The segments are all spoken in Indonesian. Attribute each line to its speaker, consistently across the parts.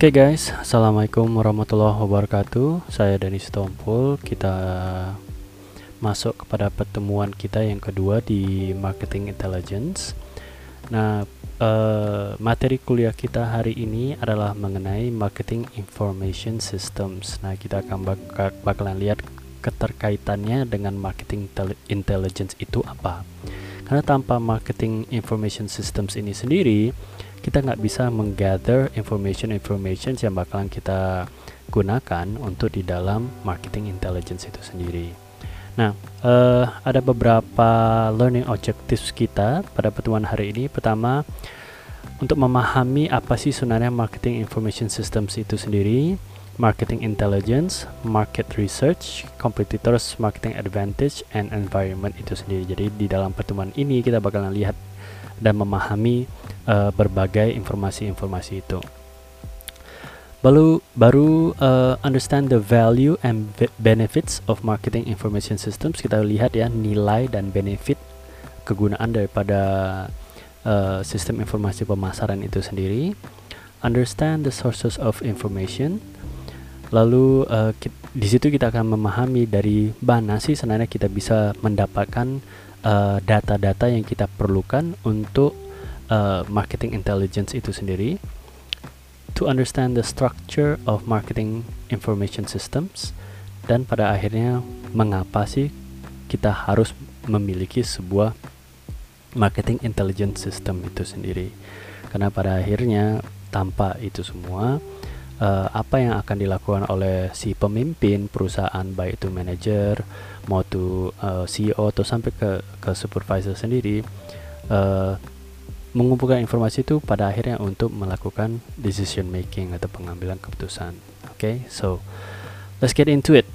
Speaker 1: Oke guys, Assalamualaikum warahmatullahi wabarakatuh. Saya Denis Tompul Kita masuk kepada pertemuan kita yang kedua di Marketing Intelligence. Nah, uh, materi kuliah kita hari ini adalah mengenai Marketing Information Systems. Nah, kita akan bak bakalan lihat keterkaitannya dengan Marketing Intelligence itu apa. Karena tanpa Marketing Information Systems ini sendiri kita nggak bisa menggather information-information yang bakalan kita gunakan untuk di dalam marketing intelligence itu sendiri. Nah, uh, ada beberapa learning objectives kita pada pertemuan hari ini. Pertama, untuk memahami apa sih sebenarnya marketing information systems itu sendiri, marketing intelligence, market research, competitors marketing advantage, and environment itu sendiri. Jadi di dalam pertemuan ini kita bakalan lihat dan memahami uh, berbagai informasi-informasi itu. Baru baru uh, understand the value and benefits of marketing information systems. Kita lihat ya nilai dan benefit kegunaan daripada uh, sistem informasi pemasaran itu sendiri. Understand the sources of information. Lalu uh, di situ kita akan memahami dari mana sih sebenarnya kita bisa mendapatkan data-data uh, yang kita perlukan untuk uh, marketing intelligence itu sendiri. To understand the structure of marketing information systems dan pada akhirnya mengapa sih kita harus memiliki sebuah marketing intelligence system itu sendiri. Karena pada akhirnya tanpa itu semua uh, apa yang akan dilakukan oleh si pemimpin perusahaan baik itu manager mau itu uh, CEO atau sampai ke ke supervisor sendiri uh, mengumpulkan informasi itu pada akhirnya untuk melakukan decision making atau pengambilan keputusan. Oke, okay? so let's get into it.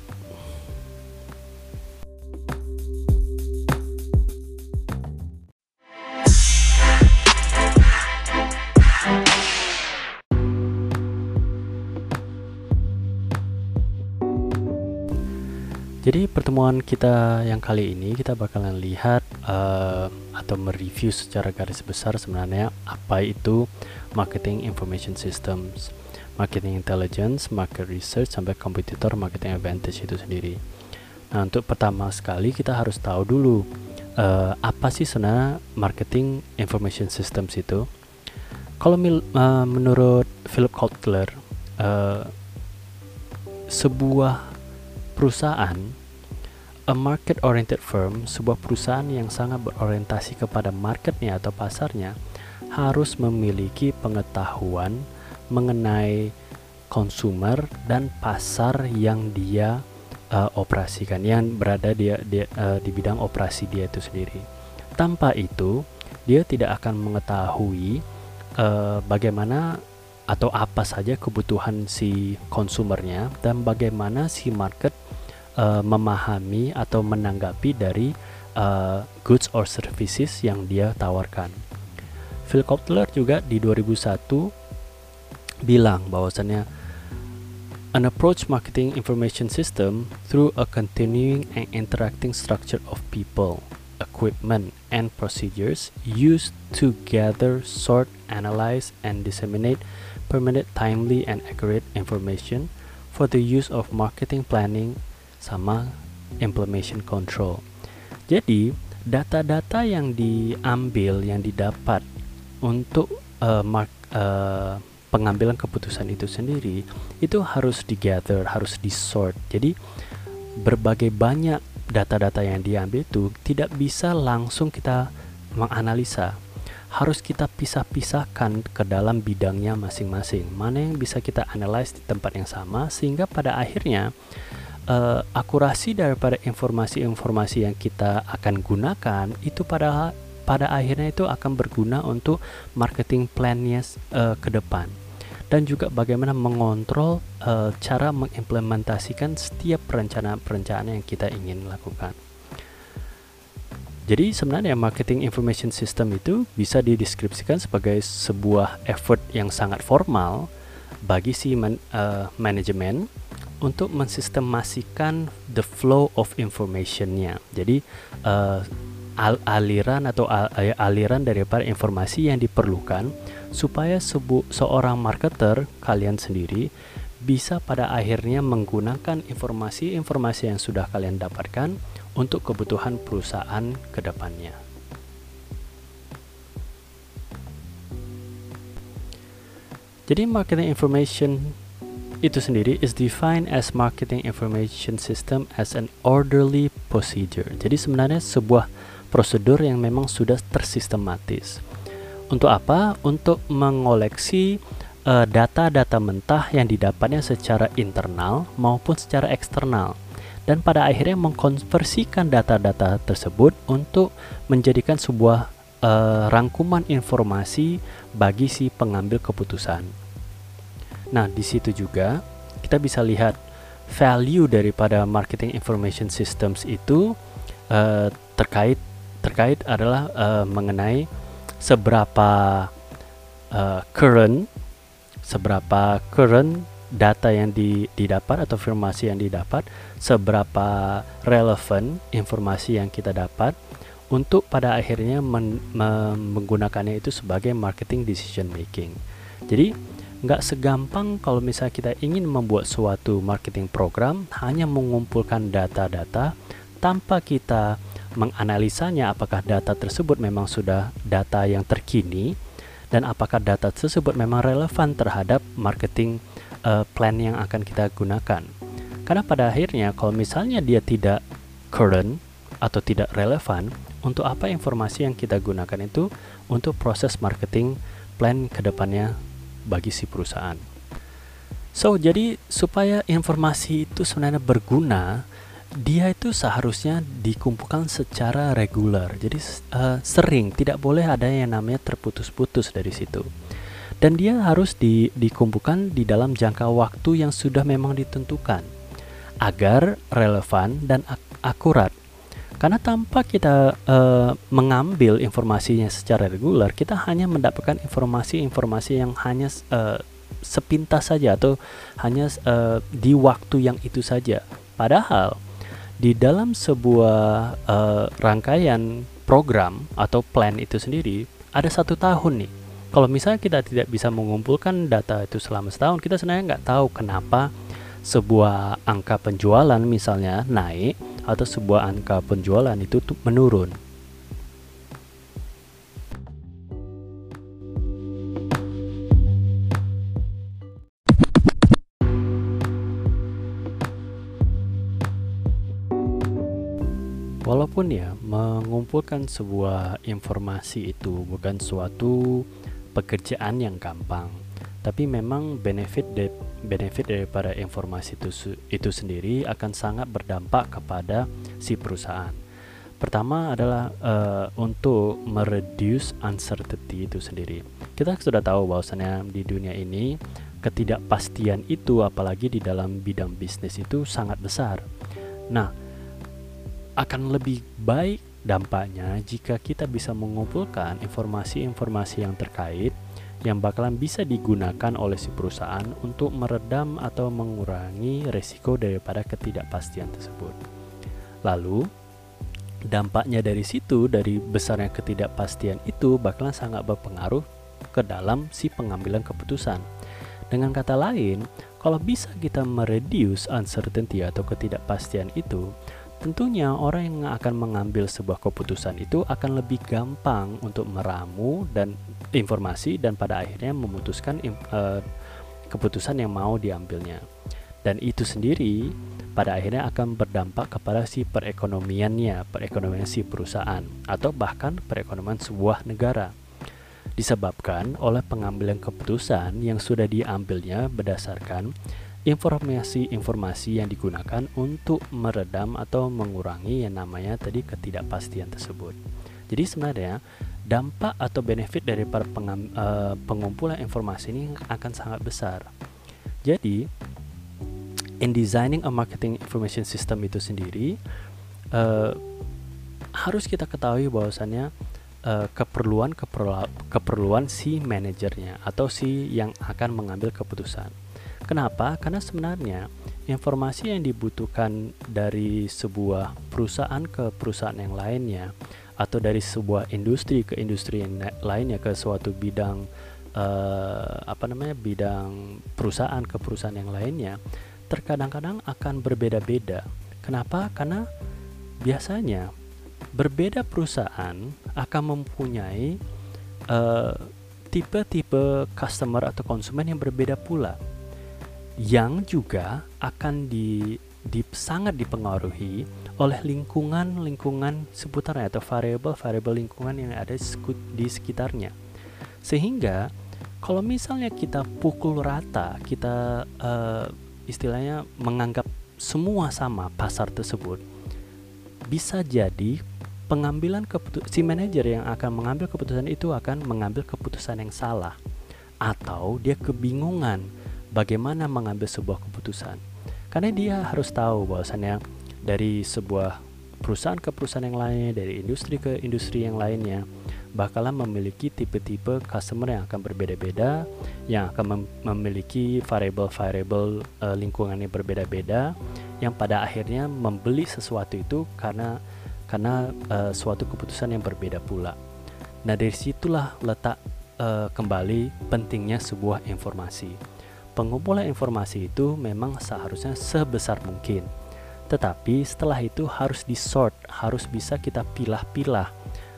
Speaker 1: Jadi pertemuan kita yang kali ini kita bakalan lihat uh, atau mereview secara garis besar sebenarnya apa itu marketing information systems, marketing intelligence, market research sampai competitor marketing advantage itu sendiri. Nah untuk pertama sekali kita harus tahu dulu uh, apa sih sebenarnya marketing information systems itu. Kalau uh, menurut Philip Kotler uh, sebuah perusahaan a market oriented firm, sebuah perusahaan yang sangat berorientasi kepada marketnya atau pasarnya, harus memiliki pengetahuan mengenai konsumer dan pasar yang dia uh, operasikan, yang berada dia, dia uh, di bidang operasi dia itu sendiri. Tanpa itu, dia tidak akan mengetahui uh, bagaimana atau apa saja kebutuhan si konsumernya dan bagaimana si market uh, memahami atau menanggapi dari uh, goods or services yang dia tawarkan. Phil Kotler juga di 2001 bilang bahwasannya an approach marketing information system through a continuing and interacting structure of people, equipment, and procedures used to gather, sort, analyze, and disseminate permanent, timely, and accurate information for the use of marketing planning sama implementation control. Jadi, data-data yang diambil, yang didapat untuk uh, mark, uh, pengambilan keputusan itu sendiri, itu harus digather, harus disort. Jadi, berbagai banyak data-data yang diambil itu tidak bisa langsung kita menganalisa harus kita pisah-pisahkan ke dalam bidangnya masing-masing. Mana yang bisa kita analyze di tempat yang sama sehingga pada akhirnya uh, akurasi daripada informasi-informasi yang kita akan gunakan itu pada pada akhirnya itu akan berguna untuk marketing plannya uh, ke depan dan juga bagaimana mengontrol uh, cara mengimplementasikan setiap perencanaan-perencanaan yang kita ingin lakukan. Jadi sebenarnya marketing information system itu bisa dideskripsikan sebagai sebuah effort yang sangat formal bagi si man, uh, manajemen untuk mensistemasikan the flow of informationnya. Jadi uh, al aliran atau al aliran daripada informasi yang diperlukan supaya sebu seorang marketer kalian sendiri bisa pada akhirnya menggunakan informasi-informasi yang sudah kalian dapatkan untuk kebutuhan perusahaan ke depannya. Jadi marketing information itu sendiri is defined as marketing information system as an orderly procedure. Jadi sebenarnya sebuah prosedur yang memang sudah tersistematis. Untuk apa? Untuk mengoleksi eh, data-data uh, mentah yang didapatnya secara internal maupun secara eksternal dan pada akhirnya mengkonversikan data-data tersebut untuk menjadikan sebuah uh, rangkuman informasi bagi si pengambil keputusan. Nah, di situ juga kita bisa lihat value daripada marketing information systems itu uh, terkait terkait adalah uh, mengenai seberapa uh, current seberapa current data yang di, didapat atau informasi yang didapat seberapa relevan informasi yang kita dapat untuk pada akhirnya men, menggunakannya itu sebagai marketing decision making. Jadi nggak segampang kalau misalnya kita ingin membuat suatu marketing program hanya mengumpulkan data-data tanpa kita menganalisanya apakah data tersebut memang sudah data yang terkini dan apakah data tersebut memang relevan terhadap marketing uh, plan yang akan kita gunakan. Karena pada akhirnya kalau misalnya dia tidak current atau tidak relevan, untuk apa informasi yang kita gunakan itu untuk proses marketing plan ke depannya bagi si perusahaan. So, jadi supaya informasi itu sebenarnya berguna, dia itu seharusnya dikumpulkan secara regular. Jadi uh, sering, tidak boleh ada yang namanya terputus-putus dari situ. Dan dia harus di, dikumpulkan di dalam jangka waktu yang sudah memang ditentukan agar relevan dan ak akurat. Karena tanpa kita uh, mengambil informasinya secara regular, kita hanya mendapatkan informasi-informasi yang hanya uh, sepintas saja atau hanya uh, di waktu yang itu saja. Padahal di dalam sebuah uh, rangkaian program atau plan itu sendiri ada satu tahun nih. Kalau misalnya kita tidak bisa mengumpulkan data itu selama setahun, kita sebenarnya nggak tahu kenapa sebuah angka penjualan misalnya naik atau sebuah angka penjualan itu menurun. Walaupun ya mengumpulkan sebuah informasi itu bukan suatu pekerjaan yang gampang, tapi memang benefit de benefit daripada informasi itu itu sendiri akan sangat berdampak kepada si perusahaan. Pertama adalah uh, untuk mereduce uncertainty itu sendiri. Kita sudah tahu bahwasanya di dunia ini ketidakpastian itu apalagi di dalam bidang bisnis itu sangat besar. Nah, akan lebih baik dampaknya jika kita bisa mengumpulkan informasi-informasi yang terkait yang bakalan bisa digunakan oleh si perusahaan untuk meredam atau mengurangi resiko daripada ketidakpastian tersebut. Lalu, dampaknya dari situ, dari besarnya ketidakpastian itu bakalan sangat berpengaruh ke dalam si pengambilan keputusan. Dengan kata lain, kalau bisa kita mereduce uncertainty atau ketidakpastian itu, Tentunya orang yang akan mengambil sebuah keputusan itu akan lebih gampang untuk meramu dan informasi dan pada akhirnya memutuskan uh, keputusan yang mau diambilnya. Dan itu sendiri pada akhirnya akan berdampak kepada si perekonomiannya, perekonomian si perusahaan atau bahkan perekonomian sebuah negara. Disebabkan oleh pengambilan keputusan yang sudah diambilnya berdasarkan informasi-informasi yang digunakan untuk meredam atau mengurangi yang namanya tadi ketidakpastian tersebut. Jadi sebenarnya dampak atau benefit dari uh, pengumpulan informasi ini akan sangat besar. Jadi in designing a marketing information system itu sendiri uh, harus kita ketahui bahwasannya keperluan keperluan keperluan si manajernya atau si yang akan mengambil keputusan Kenapa? Karena sebenarnya informasi yang dibutuhkan dari sebuah perusahaan ke perusahaan yang lainnya atau dari sebuah industri ke industri yang lainnya ke suatu bidang uh, apa namanya bidang perusahaan ke perusahaan yang lainnya terkadang-kadang akan berbeda-beda. Kenapa? Karena biasanya berbeda perusahaan akan mempunyai uh, tipe-tipe customer atau konsumen yang berbeda pula yang juga akan di, di sangat dipengaruhi oleh lingkungan-lingkungan seputarnya atau variabel-variabel lingkungan yang ada di sekitarnya. Sehingga kalau misalnya kita pukul rata kita uh, istilahnya menganggap semua sama pasar tersebut bisa jadi pengambilan keputusan si manajer yang akan mengambil keputusan itu akan mengambil keputusan yang salah atau dia kebingungan bagaimana mengambil sebuah keputusan karena dia harus tahu bahwasannya dari sebuah perusahaan ke perusahaan yang lainnya dari industri ke industri yang lainnya bakalan memiliki tipe-tipe customer yang akan berbeda-beda yang akan mem memiliki variable-variable uh, lingkungan yang berbeda-beda yang pada akhirnya membeli sesuatu itu karena karena uh, suatu keputusan yang berbeda pula. Nah dari situlah letak uh, kembali pentingnya sebuah informasi. Pengumpulan informasi itu memang seharusnya sebesar mungkin, tetapi setelah itu harus disort, harus bisa kita pilah-pilah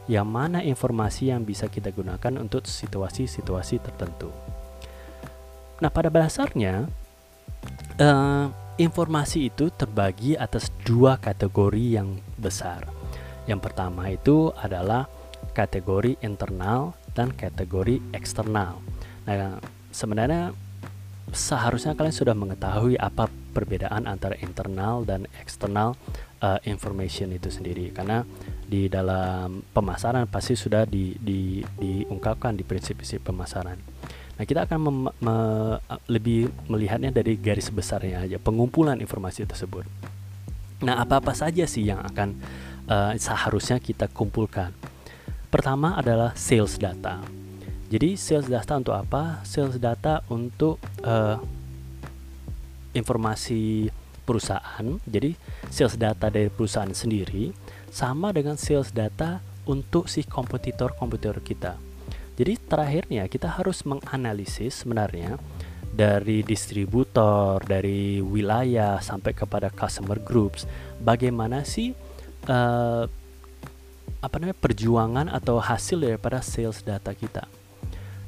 Speaker 1: yang mana informasi yang bisa kita gunakan untuk situasi-situasi tertentu. Nah pada dasarnya uh, informasi itu terbagi atas dua kategori yang besar. Yang pertama itu adalah kategori internal dan kategori eksternal. Nah, sebenarnya seharusnya kalian sudah mengetahui apa perbedaan antara internal dan eksternal uh, information itu sendiri karena di dalam pemasaran pasti sudah di, di, diungkapkan di prinsip-prinsip pemasaran. Nah, kita akan mem, me, lebih melihatnya dari garis besarnya aja, pengumpulan informasi tersebut. Nah, apa-apa saja sih yang akan uh, seharusnya kita kumpulkan. Pertama adalah sales data. Jadi sales data untuk apa? Sales data untuk uh, informasi perusahaan. Jadi sales data dari perusahaan sendiri sama dengan sales data untuk si kompetitor-kompetitor kita. Jadi terakhirnya kita harus menganalisis sebenarnya dari distributor, dari wilayah sampai kepada customer groups, bagaimana sih uh, apa namanya perjuangan atau hasil daripada sales data kita.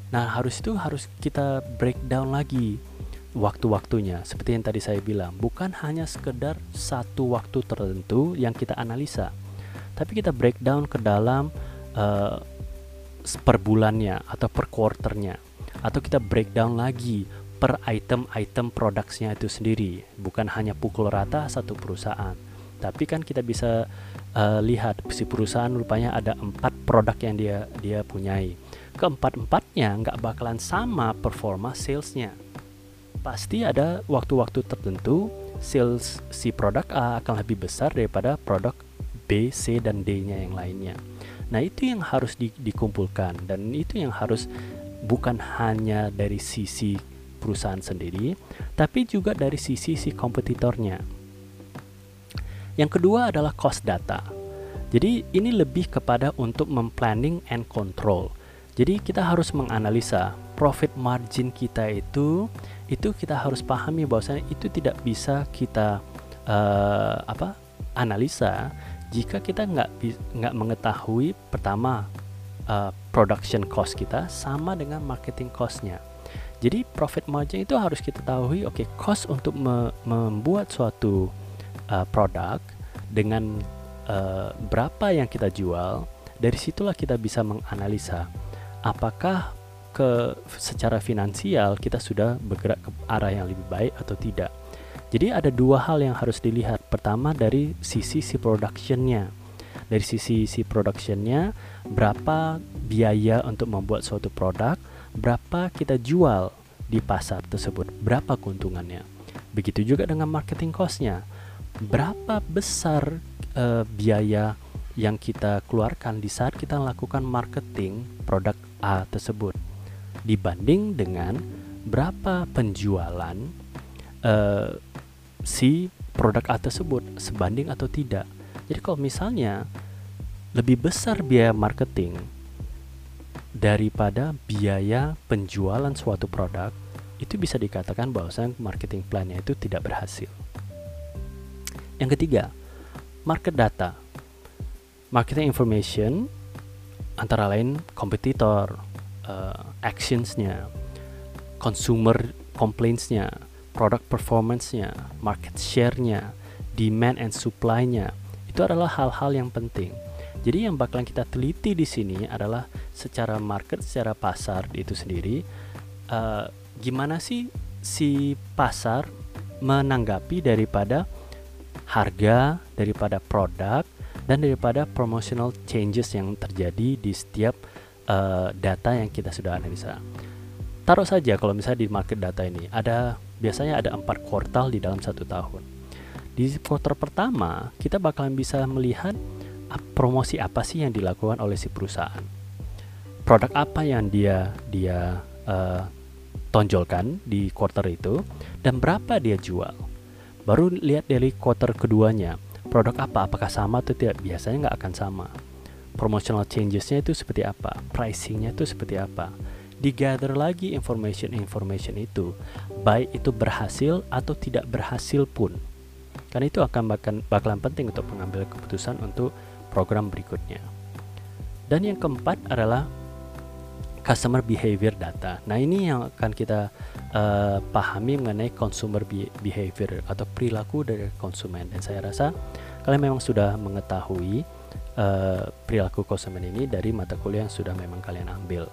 Speaker 1: Nah, harus itu harus kita breakdown lagi waktu-waktunya. Seperti yang tadi saya bilang, bukan hanya sekedar satu waktu tertentu yang kita analisa, tapi kita breakdown ke dalam uh, per bulannya atau per quarternya. Atau kita breakdown lagi per item-item produknya itu sendiri, bukan hanya pukul rata satu perusahaan. Tapi kan kita bisa uh, lihat si perusahaan rupanya ada empat produk yang dia dia punyai keempat empatnya nggak bakalan sama performa salesnya pasti ada waktu-waktu tertentu sales si produk A akan lebih besar daripada produk B, C dan D-nya yang lainnya. Nah itu yang harus di, dikumpulkan dan itu yang harus bukan hanya dari sisi perusahaan sendiri, tapi juga dari sisi si kompetitornya yang kedua adalah cost data. Jadi ini lebih kepada untuk memplanning and control. Jadi kita harus menganalisa profit margin kita itu itu kita harus pahami bahwasanya itu tidak bisa kita uh, apa analisa jika kita nggak nggak mengetahui pertama uh, production cost kita sama dengan marketing costnya. Jadi profit margin itu harus kita tahu, oke okay, cost untuk me membuat suatu uh, produk dengan uh, berapa yang kita jual dari situlah kita bisa menganalisa apakah ke secara finansial kita sudah bergerak ke arah yang lebih baik atau tidak? Jadi ada dua hal yang harus dilihat. Pertama dari sisi si productionnya. Dari sisi si productionnya berapa biaya untuk membuat suatu produk berapa kita jual di pasar tersebut berapa keuntungannya. Begitu juga dengan marketing costnya. Berapa besar uh, biaya yang kita keluarkan di saat kita melakukan marketing produk A tersebut dibanding dengan berapa penjualan uh, si produk A tersebut sebanding atau tidak. Jadi kalau misalnya lebih besar biaya marketing daripada biaya penjualan suatu produk, itu bisa dikatakan bahwa marketing plan-nya itu tidak berhasil. Yang ketiga, market data. Marketing information antara lain kompetitor, uh, actions-nya, consumer complaints-nya, product performance-nya, market share-nya, demand and supply-nya. Itu adalah hal-hal yang penting. Jadi yang bakalan kita teliti di sini adalah secara market, secara pasar itu sendiri, uh, gimana sih si pasar menanggapi daripada harga, daripada produk, dan daripada promotional changes yang terjadi di setiap uh, data yang kita sudah analisa. Taruh saja kalau misalnya di market data ini ada biasanya ada empat kuartal di dalam satu tahun. Di kuartal pertama kita bakalan bisa melihat promosi apa sih yang dilakukan oleh si perusahaan, produk apa yang dia dia uh, tonjolkan di quarter itu dan berapa dia jual. Baru lihat dari quarter keduanya, produk apa, apakah sama atau tidak? Biasanya nggak akan sama. Promotional changesnya itu seperti apa, pricingnya itu seperti apa? Digather lagi information-information itu baik itu berhasil atau tidak berhasil pun. Karena itu akan bahkan bakalan penting untuk mengambil keputusan untuk program berikutnya. Dan yang keempat adalah customer behavior data. Nah ini yang akan kita uh, pahami mengenai consumer behavior atau perilaku dari konsumen. Dan saya rasa kalian memang sudah mengetahui uh, perilaku konsumen ini dari mata kuliah yang sudah memang kalian ambil.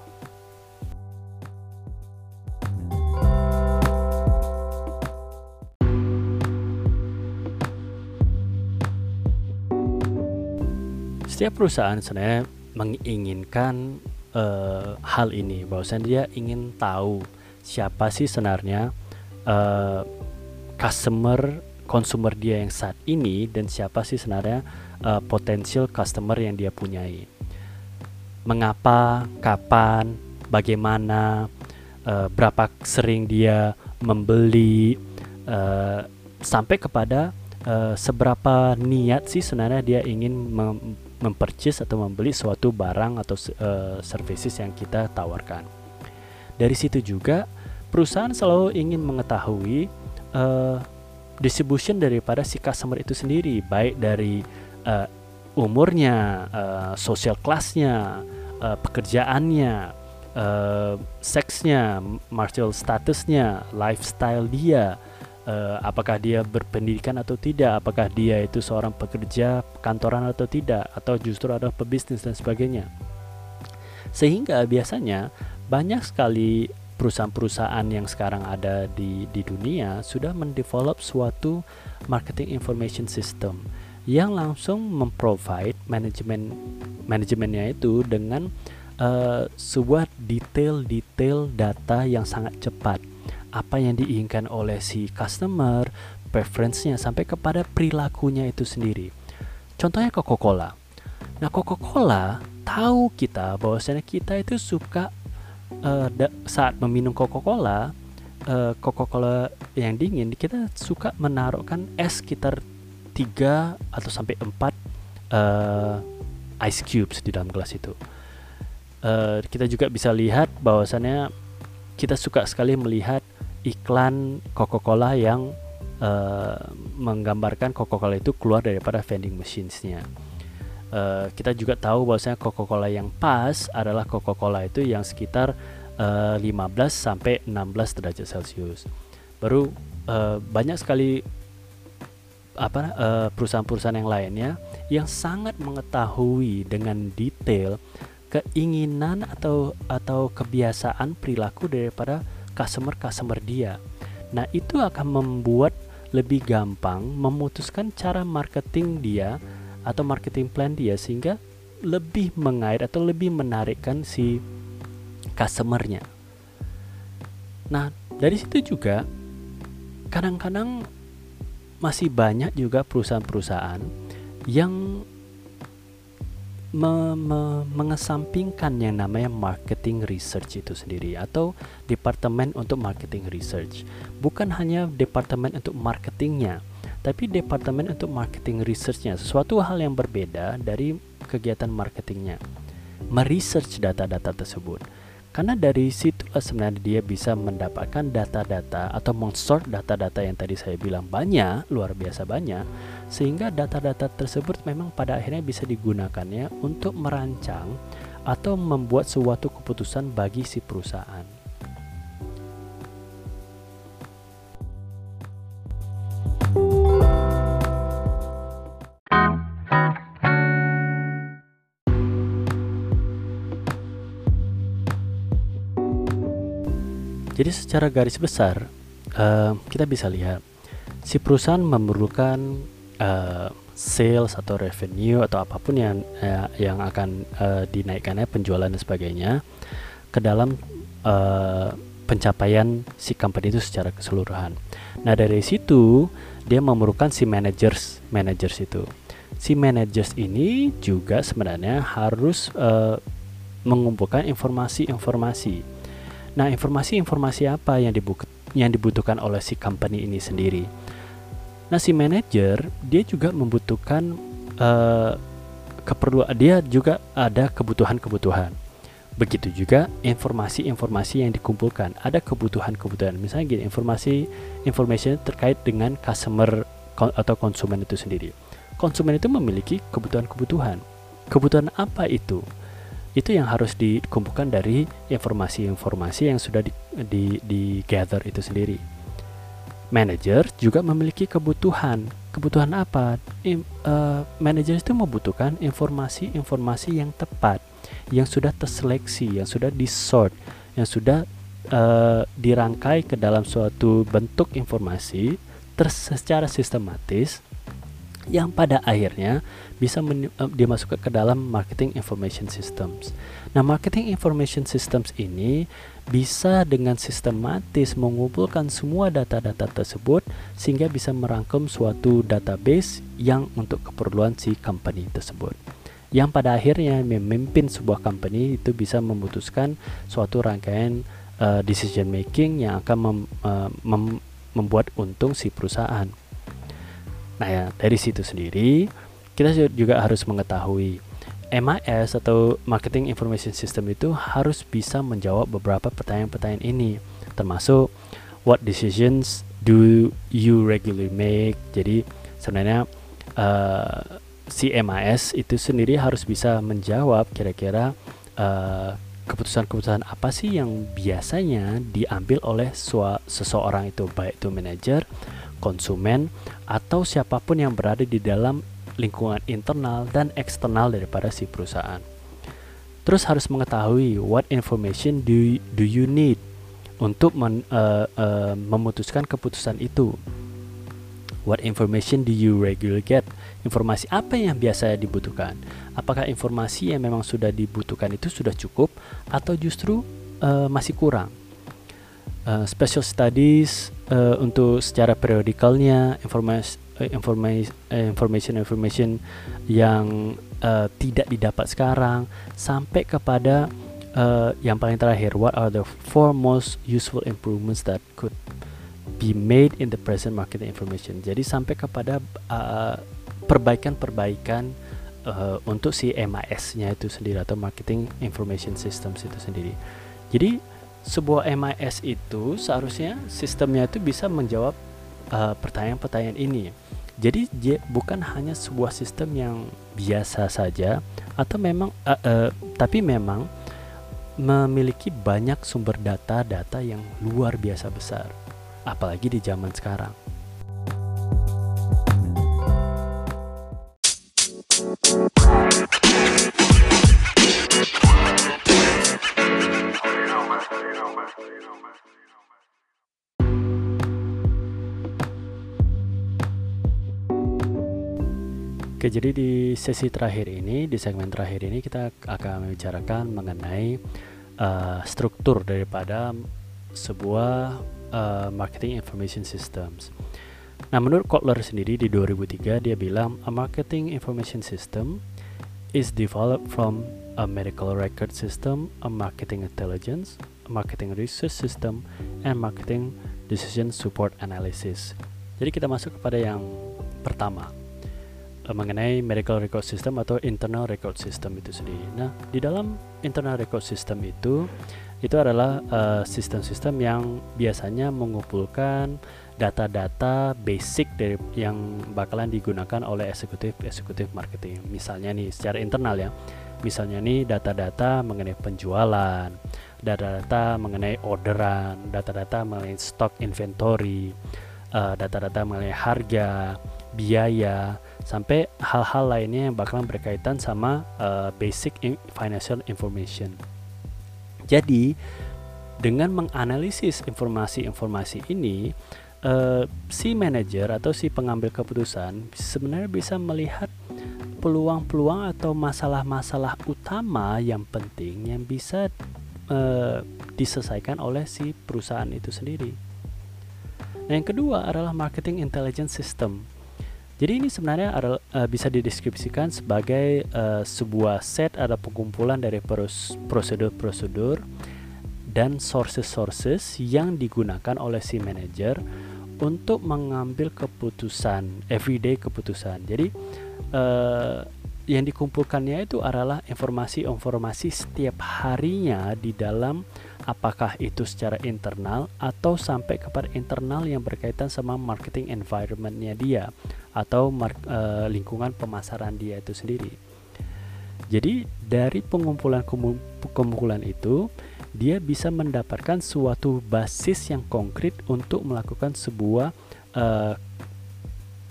Speaker 1: Setiap perusahaan sebenarnya menginginkan uh, hal ini bahwasanya dia ingin tahu siapa sih sebenarnya uh, customer consumer dia yang saat ini dan siapa sih sebenarnya uh, potensial customer yang dia punyai mengapa kapan bagaimana uh, berapa sering dia membeli uh, sampai kepada uh, seberapa niat sih sebenarnya dia ingin mempercis atau membeli suatu barang atau uh, services yang kita tawarkan. Dari situ juga perusahaan selalu ingin mengetahui uh, distribution daripada si customer itu sendiri, baik dari uh, umurnya, uh, social classnya, uh, pekerjaannya, uh, seksnya, martial statusnya, lifestyle dia, uh, apakah dia berpendidikan atau tidak, apakah dia itu seorang pekerja kantoran atau tidak, atau justru adalah pebisnis dan sebagainya. Sehingga biasanya banyak sekali perusahaan-perusahaan yang sekarang ada di di dunia sudah mendevelop suatu marketing information system yang langsung memprovide manajemen manajemennya itu dengan uh, sebuah detail-detail data yang sangat cepat apa yang diinginkan oleh si customer, preference-nya sampai kepada perilakunya itu sendiri. Contohnya Coca-Cola. Nah, Coca-Cola tahu kita bahwasanya kita itu suka uh, saat meminum Coca-Cola, uh, Coca-Cola yang dingin kita suka menaruhkan es sekitar 3 atau sampai 4 uh, eh, ice cubes di dalam gelas itu. Uh, kita juga bisa lihat bahwasannya kita suka sekali melihat iklan Coca-Cola yang uh, menggambarkan Coca-Cola itu keluar daripada vending machines-nya. Uh, kita juga tahu bahwasanya Coca-Cola yang pas adalah Coca-Cola itu yang sekitar uh, eh, 15 sampai 16 derajat Celcius. Baru uh, banyak sekali apa perusahaan-perusahaan yang lainnya yang sangat mengetahui dengan detail keinginan atau atau kebiasaan perilaku daripada customer-customer dia. Nah, itu akan membuat lebih gampang memutuskan cara marketing dia atau marketing plan dia sehingga lebih mengait atau lebih menarikkan si customernya. Nah, dari situ juga kadang-kadang masih banyak juga perusahaan-perusahaan yang me me mengesampingkan yang namanya marketing research itu sendiri atau departemen untuk marketing research. Bukan hanya departemen untuk marketingnya, tapi departemen untuk marketing researchnya. Sesuatu hal yang berbeda dari kegiatan marketingnya, meresearch data-data tersebut. Karena dari situlah sebenarnya dia bisa mendapatkan data-data atau mensort data-data yang tadi saya bilang banyak, luar biasa banyak, sehingga data-data tersebut memang pada akhirnya bisa digunakannya untuk merancang atau membuat suatu keputusan bagi si perusahaan. Jadi secara garis besar uh, kita bisa lihat si perusahaan memerlukan uh, sales atau revenue atau apa pun yang uh, yang akan uh, dinaikkannya penjualan dan sebagainya ke dalam uh, pencapaian si company itu secara keseluruhan. Nah dari situ dia memerlukan si managers managers itu. Si managers ini juga sebenarnya harus uh, mengumpulkan informasi-informasi Nah, informasi-informasi apa yang yang dibutuhkan oleh si company ini sendiri? Nah, si manager dia juga membutuhkan uh, keperluan dia juga ada kebutuhan-kebutuhan. Begitu juga informasi-informasi yang dikumpulkan, ada kebutuhan-kebutuhan. Misalnya gini, informasi informasi terkait dengan customer atau konsumen itu sendiri. Konsumen itu memiliki kebutuhan-kebutuhan. Kebutuhan apa itu? Itu yang harus dikumpulkan dari informasi-informasi yang sudah di, di, di gather itu sendiri. Manager juga memiliki kebutuhan. Kebutuhan apa? I, uh, manager itu membutuhkan informasi-informasi yang tepat, yang sudah terseleksi, yang sudah disort, yang sudah uh, dirangkai ke dalam suatu bentuk informasi secara sistematis yang pada akhirnya bisa uh, dimasukkan ke dalam marketing information systems. Nah, marketing information systems ini bisa dengan sistematis mengumpulkan semua data-data tersebut sehingga bisa merangkum suatu database yang untuk keperluan si company tersebut. Yang pada akhirnya memimpin sebuah company itu bisa memutuskan suatu rangkaian uh, decision making yang akan mem, uh, mem, membuat untung si perusahaan. Nah, ya, dari situ sendiri kita juga harus mengetahui MIS atau Marketing Information System itu harus bisa menjawab beberapa pertanyaan-pertanyaan ini, termasuk what decisions do you regularly make. Jadi sebenarnya uh, si MIS itu sendiri harus bisa menjawab kira-kira uh, keputusan-keputusan apa sih yang biasanya diambil oleh seseorang itu baik itu manajer konsumen, atau siapa pun yang berada di dalam lingkungan internal dan eksternal daripada si perusahaan. Terus harus mengetahui what information do you, do you need untuk men, uh, uh, memutuskan keputusan itu. What information do you regularly get? Informasi apa yang biasa dibutuhkan? Apakah informasi yang memang sudah dibutuhkan itu sudah cukup atau justru uh, masih kurang? Uh, special studies uh, untuk secara periodikalnya informasi uh, informasi uh, information information yang uh, tidak didapat sekarang sampai kepada uh, yang paling terakhir what are the four most useful improvements that could be made in the present marketing information? Jadi sampai kepada perbaikan-perbaikan uh, untuk si MIS-nya itu sendiri atau marketing information systems itu sendiri. Jadi sebuah MIS itu seharusnya sistemnya itu bisa menjawab uh, pertanyaan-pertanyaan ini. Jadi bukan hanya sebuah sistem yang biasa saja atau memang uh, uh, tapi memang memiliki banyak sumber data-data yang luar biasa besar apalagi di zaman sekarang. Oke, jadi di sesi terakhir ini, di segmen terakhir ini kita akan membicarakan mengenai uh, struktur daripada sebuah uh, marketing information systems. Nah, menurut Kotler sendiri di 2003 dia bilang a marketing information system is developed from a medical record system, a marketing intelligence, a marketing research system, and marketing decision support analysis. Jadi kita masuk kepada yang pertama mengenai medical record system atau internal record system itu sendiri. Nah, di dalam internal record system itu itu adalah sistem-sistem uh, yang biasanya mengumpulkan data-data basic dari yang bakalan digunakan oleh eksekutif eksekutif marketing. Misalnya nih secara internal ya. Misalnya nih data-data mengenai penjualan, data-data mengenai orderan, data-data mengenai stok inventory, eh, data-data uh, mengenai harga, biaya, sampai hal-hal lainnya yang bakalan berkaitan sama uh, basic financial information. Jadi dengan menganalisis informasi-informasi ini uh, si manajer atau si pengambil keputusan sebenarnya bisa melihat peluang-peluang atau masalah-masalah utama yang penting yang bisa uh, diselesaikan oleh si perusahaan itu sendiri. Nah, yang kedua adalah marketing intelligence system. Jadi ini sebenarnya adalah, uh, bisa dideskripsikan sebagai uh, sebuah set atau pengumpulan dari prosedur-prosedur dan sources-sources yang digunakan oleh si manajer untuk mengambil keputusan everyday keputusan. Jadi uh, yang dikumpulkannya itu adalah informasi-informasi setiap harinya di dalam apakah itu secara internal atau sampai kepada internal yang berkaitan sama marketing environmentnya dia atau mark, uh, lingkungan pemasaran dia itu sendiri. Jadi dari pengumpulan pengumpulan itu dia bisa mendapatkan suatu basis yang konkret untuk melakukan sebuah uh,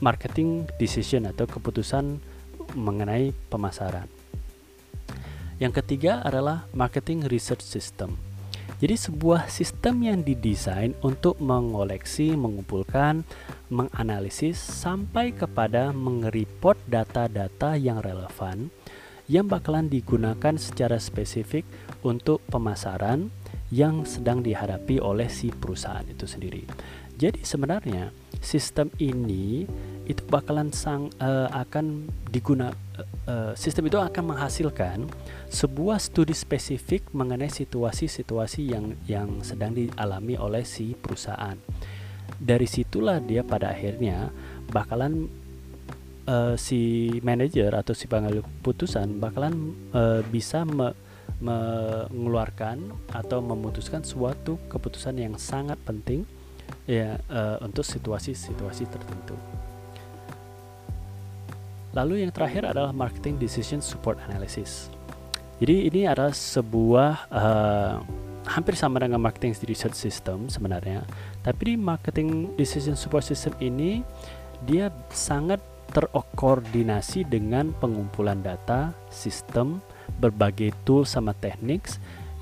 Speaker 1: marketing decision atau keputusan mengenai pemasaran. Yang ketiga adalah marketing research system. Jadi sebuah sistem yang didesain untuk mengoleksi, mengumpulkan, menganalisis sampai kepada mengeripot data-data yang relevan yang bakalan digunakan secara spesifik untuk pemasaran yang sedang dihadapi oleh si perusahaan itu sendiri. Jadi sebenarnya sistem ini itu bakalan sang uh, akan diguna uh, sistem itu akan menghasilkan sebuah studi spesifik mengenai situasi-situasi yang yang sedang dialami oleh si perusahaan. Dari situlah dia pada akhirnya bakalan uh, si manajer atau si pengambil putusan bakalan uh, bisa me mengeluarkan atau memutuskan suatu keputusan yang sangat penting ya uh, untuk situasi-situasi tertentu. Lalu yang terakhir adalah marketing decision support analysis. Jadi ini adalah sebuah uh, hampir sama dengan marketing research system sebenarnya, tapi di marketing decision support system ini dia sangat terkoordinasi dengan pengumpulan data, sistem, berbagai tool sama teknik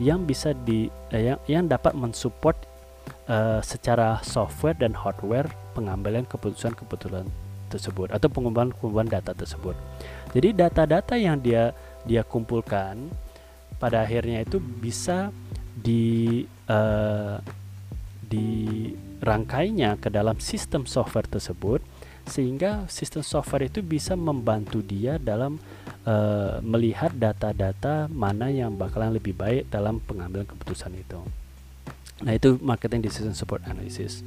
Speaker 1: yang bisa di eh, yang, yang dapat mensupport uh, secara software dan hardware pengambilan keputusan-keputusan tersebut atau pengumpulan-pengumpulan data tersebut. Jadi data-data yang dia dia kumpulkan pada akhirnya itu bisa di uh, dirangkainya ke dalam sistem software tersebut sehingga sistem software itu bisa membantu dia dalam uh, melihat data-data mana yang bakalan lebih baik dalam pengambilan keputusan itu. Nah, itu marketing decision support analysis.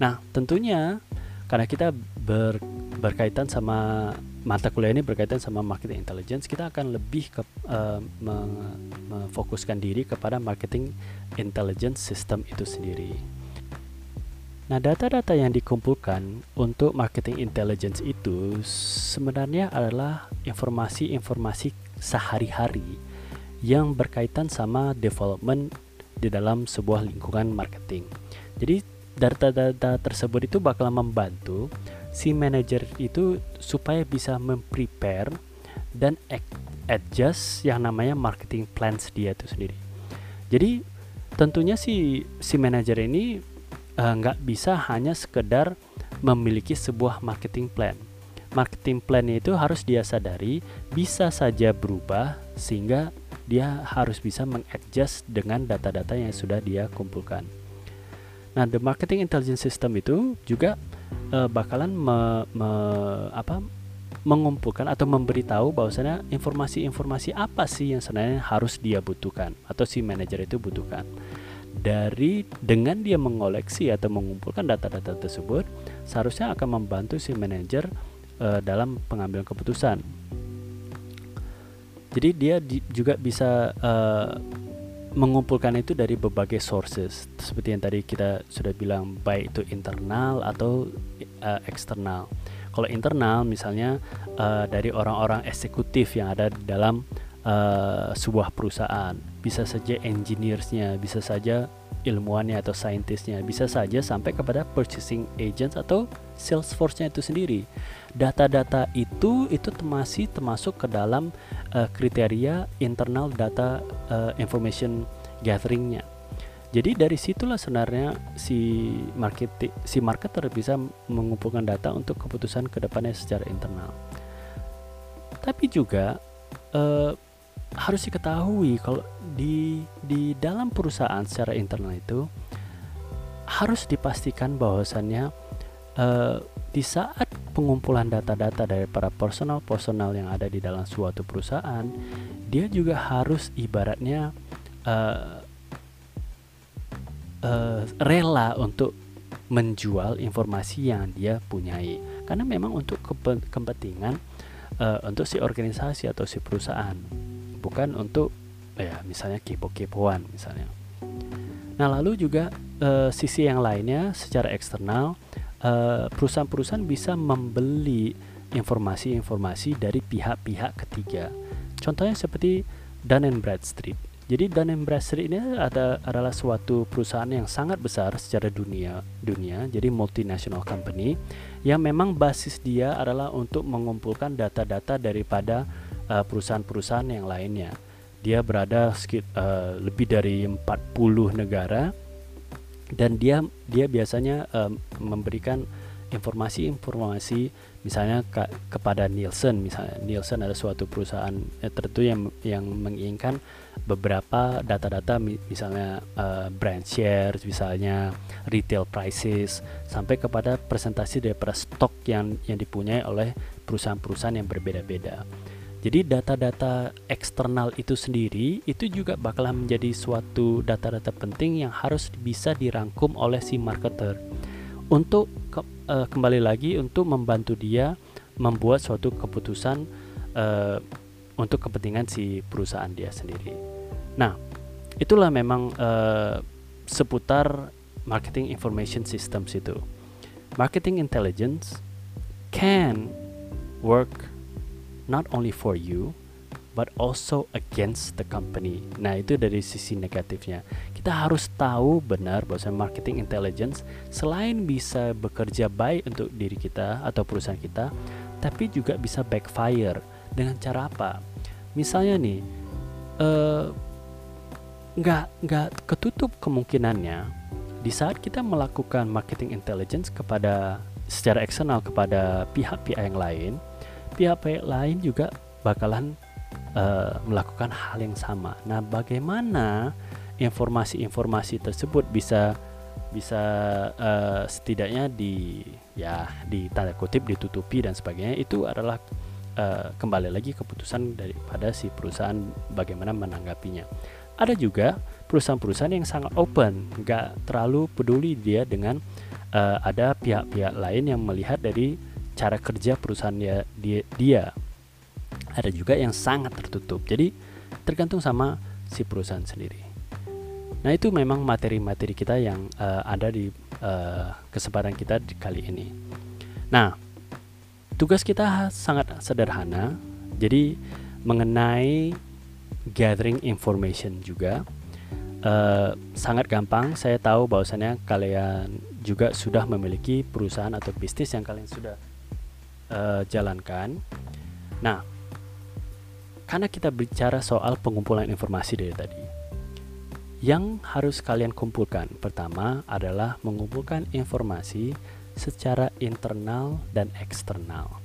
Speaker 1: Nah, tentunya karena kita ber, berkaitan sama mata kuliah ini berkaitan sama marketing intelligence, kita akan lebih ke uh, memfokuskan diri kepada marketing intelligence system itu sendiri. Nah, data-data yang dikumpulkan untuk marketing intelligence itu sebenarnya adalah informasi-informasi sehari-hari yang berkaitan sama development di dalam sebuah lingkungan marketing. Jadi, data-data tersebut itu bakal membantu si manajer itu supaya bisa memprepare dan adjust yang namanya marketing plans dia itu sendiri. Jadi, tentunya si si manajer ini Eh, nggak uh, bisa hanya sekedar memiliki sebuah marketing plan. Marketing plan itu harus dia sadari bisa saja berubah sehingga dia harus bisa mengadjust dengan data-data yang sudah dia kumpulkan. Nah, the marketing intelligence system itu juga uh, bakalan me, me, apa, mengumpulkan atau memberitahu bahwasanya informasi-informasi apa sih yang sebenarnya harus dia butuhkan atau si manajer itu butuhkan dari dengan dia mengoleksi atau mengumpulkan data-data tersebut seharusnya akan membantu si manajer uh, dalam pengambilan keputusan. Jadi dia di, juga bisa uh, mengumpulkan itu dari berbagai sources seperti yang tadi kita sudah bilang baik itu internal atau uh, eksternal. Kalau internal misalnya uh, dari orang-orang eksekutif yang ada di dalam uh, sebuah perusahaan, bisa saja engineersnya, bisa saja ilmuwannya atau saintisnya, bisa saja sampai kepada purchasing agents atau sales force-nya itu sendiri. Data-data itu itu masih termasuk ke dalam uh, kriteria internal data uh, information gatheringnya. Jadi dari situlah sebenarnya si market si marketer bisa mengumpulkan data untuk keputusan ke depannya secara internal. Tapi juga uh, harus diketahui kalau di di dalam perusahaan secara internal itu harus dipastikan bahwasannya uh, di saat pengumpulan data-data dari para personal-personal yang ada di dalam suatu perusahaan, dia juga harus ibaratnya uh, uh, rela untuk menjual informasi yang dia punyai. Karena memang untuk kepentingan uh, untuk si organisasi atau si perusahaan bukan untuk ya misalnya kepo-kepoan misalnya nah lalu juga uh, sisi yang lainnya secara eksternal perusahaan-perusahaan bisa membeli informasi-informasi dari pihak-pihak ketiga contohnya seperti Dun Bradstreet jadi Dun Bradstreet ini ada, adalah suatu perusahaan yang sangat besar secara dunia, dunia. Jadi multinational company yang memang basis dia adalah untuk mengumpulkan data-data daripada perusahaan-perusahaan yang lainnya. Dia berada sekit, uh, lebih dari 40 negara dan dia dia biasanya uh, memberikan informasi-informasi misalnya ke, kepada Nielsen misalnya Nielsen ada suatu perusahaan eh, tertentu yang yang menginginkan beberapa data-data misalnya uh, brand shares misalnya retail prices sampai kepada presentasi daripada stok yang yang dipunyai oleh perusahaan-perusahaan yang berbeda-beda. Jadi data-data eksternal itu sendiri itu juga bakalan menjadi suatu data-data penting yang harus bisa dirangkum oleh si marketer untuk ke, uh, kembali lagi untuk membantu dia membuat suatu keputusan uh, untuk kepentingan si perusahaan dia sendiri. Nah, itulah memang uh, seputar marketing information systems itu. Marketing intelligence can work not only for you but also against the company. Nah, itu dari sisi negatifnya. Kita harus tahu benar bahwa marketing intelligence selain bisa bekerja baik untuk diri kita atau perusahaan kita, tapi juga bisa backfire dengan cara apa? Misalnya nih, uh, nggak ketutup kemungkinannya di saat kita melakukan marketing intelligence kepada secara eksternal kepada pihak-pihak yang lain, pihak-pihak lain juga bakalan uh, melakukan hal yang sama. Nah, bagaimana informasi-informasi tersebut bisa bisa uh, setidaknya di ya di tanda kutip ditutupi dan sebagainya itu adalah uh, kembali lagi keputusan daripada si perusahaan bagaimana menanggapinya. Ada juga perusahaan-perusahaan yang sangat open, nggak terlalu peduli dia dengan uh, ada pihak-pihak lain yang melihat dari cara kerja perusahaan dia, dia, dia. Ada juga yang sangat tertutup. Jadi tergantung sama si perusahaan sendiri. Nah itu memang materi-materi kita yang uh, ada di uh, kesempatan kita di kali ini. Nah tugas kita sangat sederhana. Jadi mengenai gathering information juga. Uh, sangat gampang. Saya tahu bahwasannya kalian juga sudah memiliki perusahaan atau bisnis yang kalian sudah uh, jalankan nah karena kita bicara soal pengumpulan informasi dari tadi. Yang harus kalian kumpulkan pertama adalah mengumpulkan informasi secara internal dan eksternal.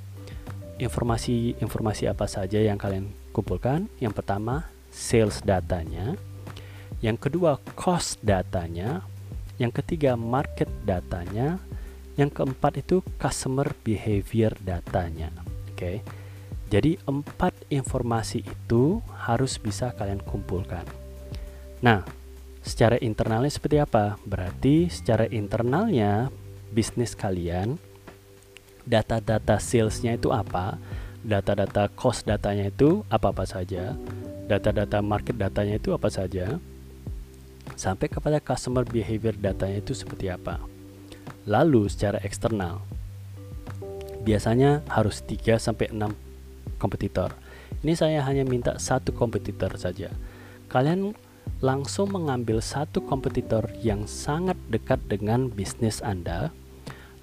Speaker 1: Informasi-informasi apa saja yang kalian kumpulkan? Yang pertama, sales datanya. Yang kedua, cost datanya. Yang ketiga, market datanya. Yang keempat itu customer behavior datanya. Oke. Okay jadi empat informasi itu harus bisa kalian kumpulkan. Nah, secara internalnya seperti apa? Berarti secara internalnya bisnis kalian data-data salesnya itu apa, data-data cost datanya itu apa-apa saja, data-data market datanya itu apa saja, sampai kepada customer behavior datanya itu seperti apa. Lalu secara eksternal, biasanya harus 3 sampai 6 kompetitor. Ini saya hanya minta satu kompetitor saja. Kalian langsung mengambil satu kompetitor yang sangat dekat dengan bisnis Anda,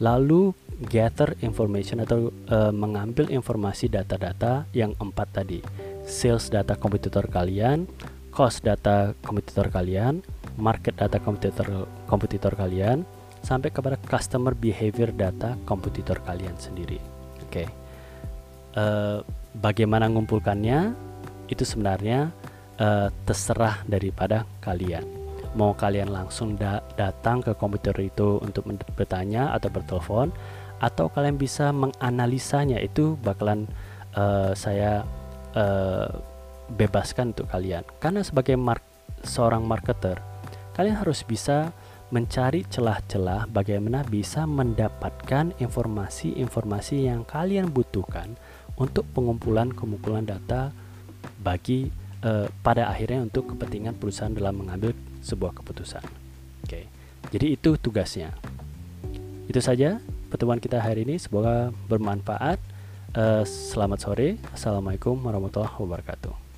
Speaker 1: lalu gather information atau uh, mengambil informasi data-data yang empat tadi, sales data kompetitor kalian, cost data kompetitor kalian, market data kompetitor kompetitor kalian, sampai kepada customer behavior data kompetitor kalian sendiri. Oke, okay. uh, eh, bagaimana mengumpulkannya? Itu sebenarnya uh, terserah daripada kalian. Mau kalian langsung da datang ke komputer itu untuk bertanya atau bertelepon, atau kalian bisa menganalisanya itu bakalan uh, saya uh, bebaskan untuk kalian. Karena sebagai mark seorang marketer, kalian harus bisa mencari celah-celah bagaimana bisa mendapatkan informasi-informasi yang kalian butuhkan untuk pengumpulan-pengumpulan data bagi uh, pada akhirnya untuk kepentingan perusahaan dalam mengambil sebuah keputusan. Oke, jadi itu tugasnya. Itu saja pertemuan kita hari ini. Semoga bermanfaat. Uh, selamat sore. Assalamualaikum warahmatullahi wabarakatuh.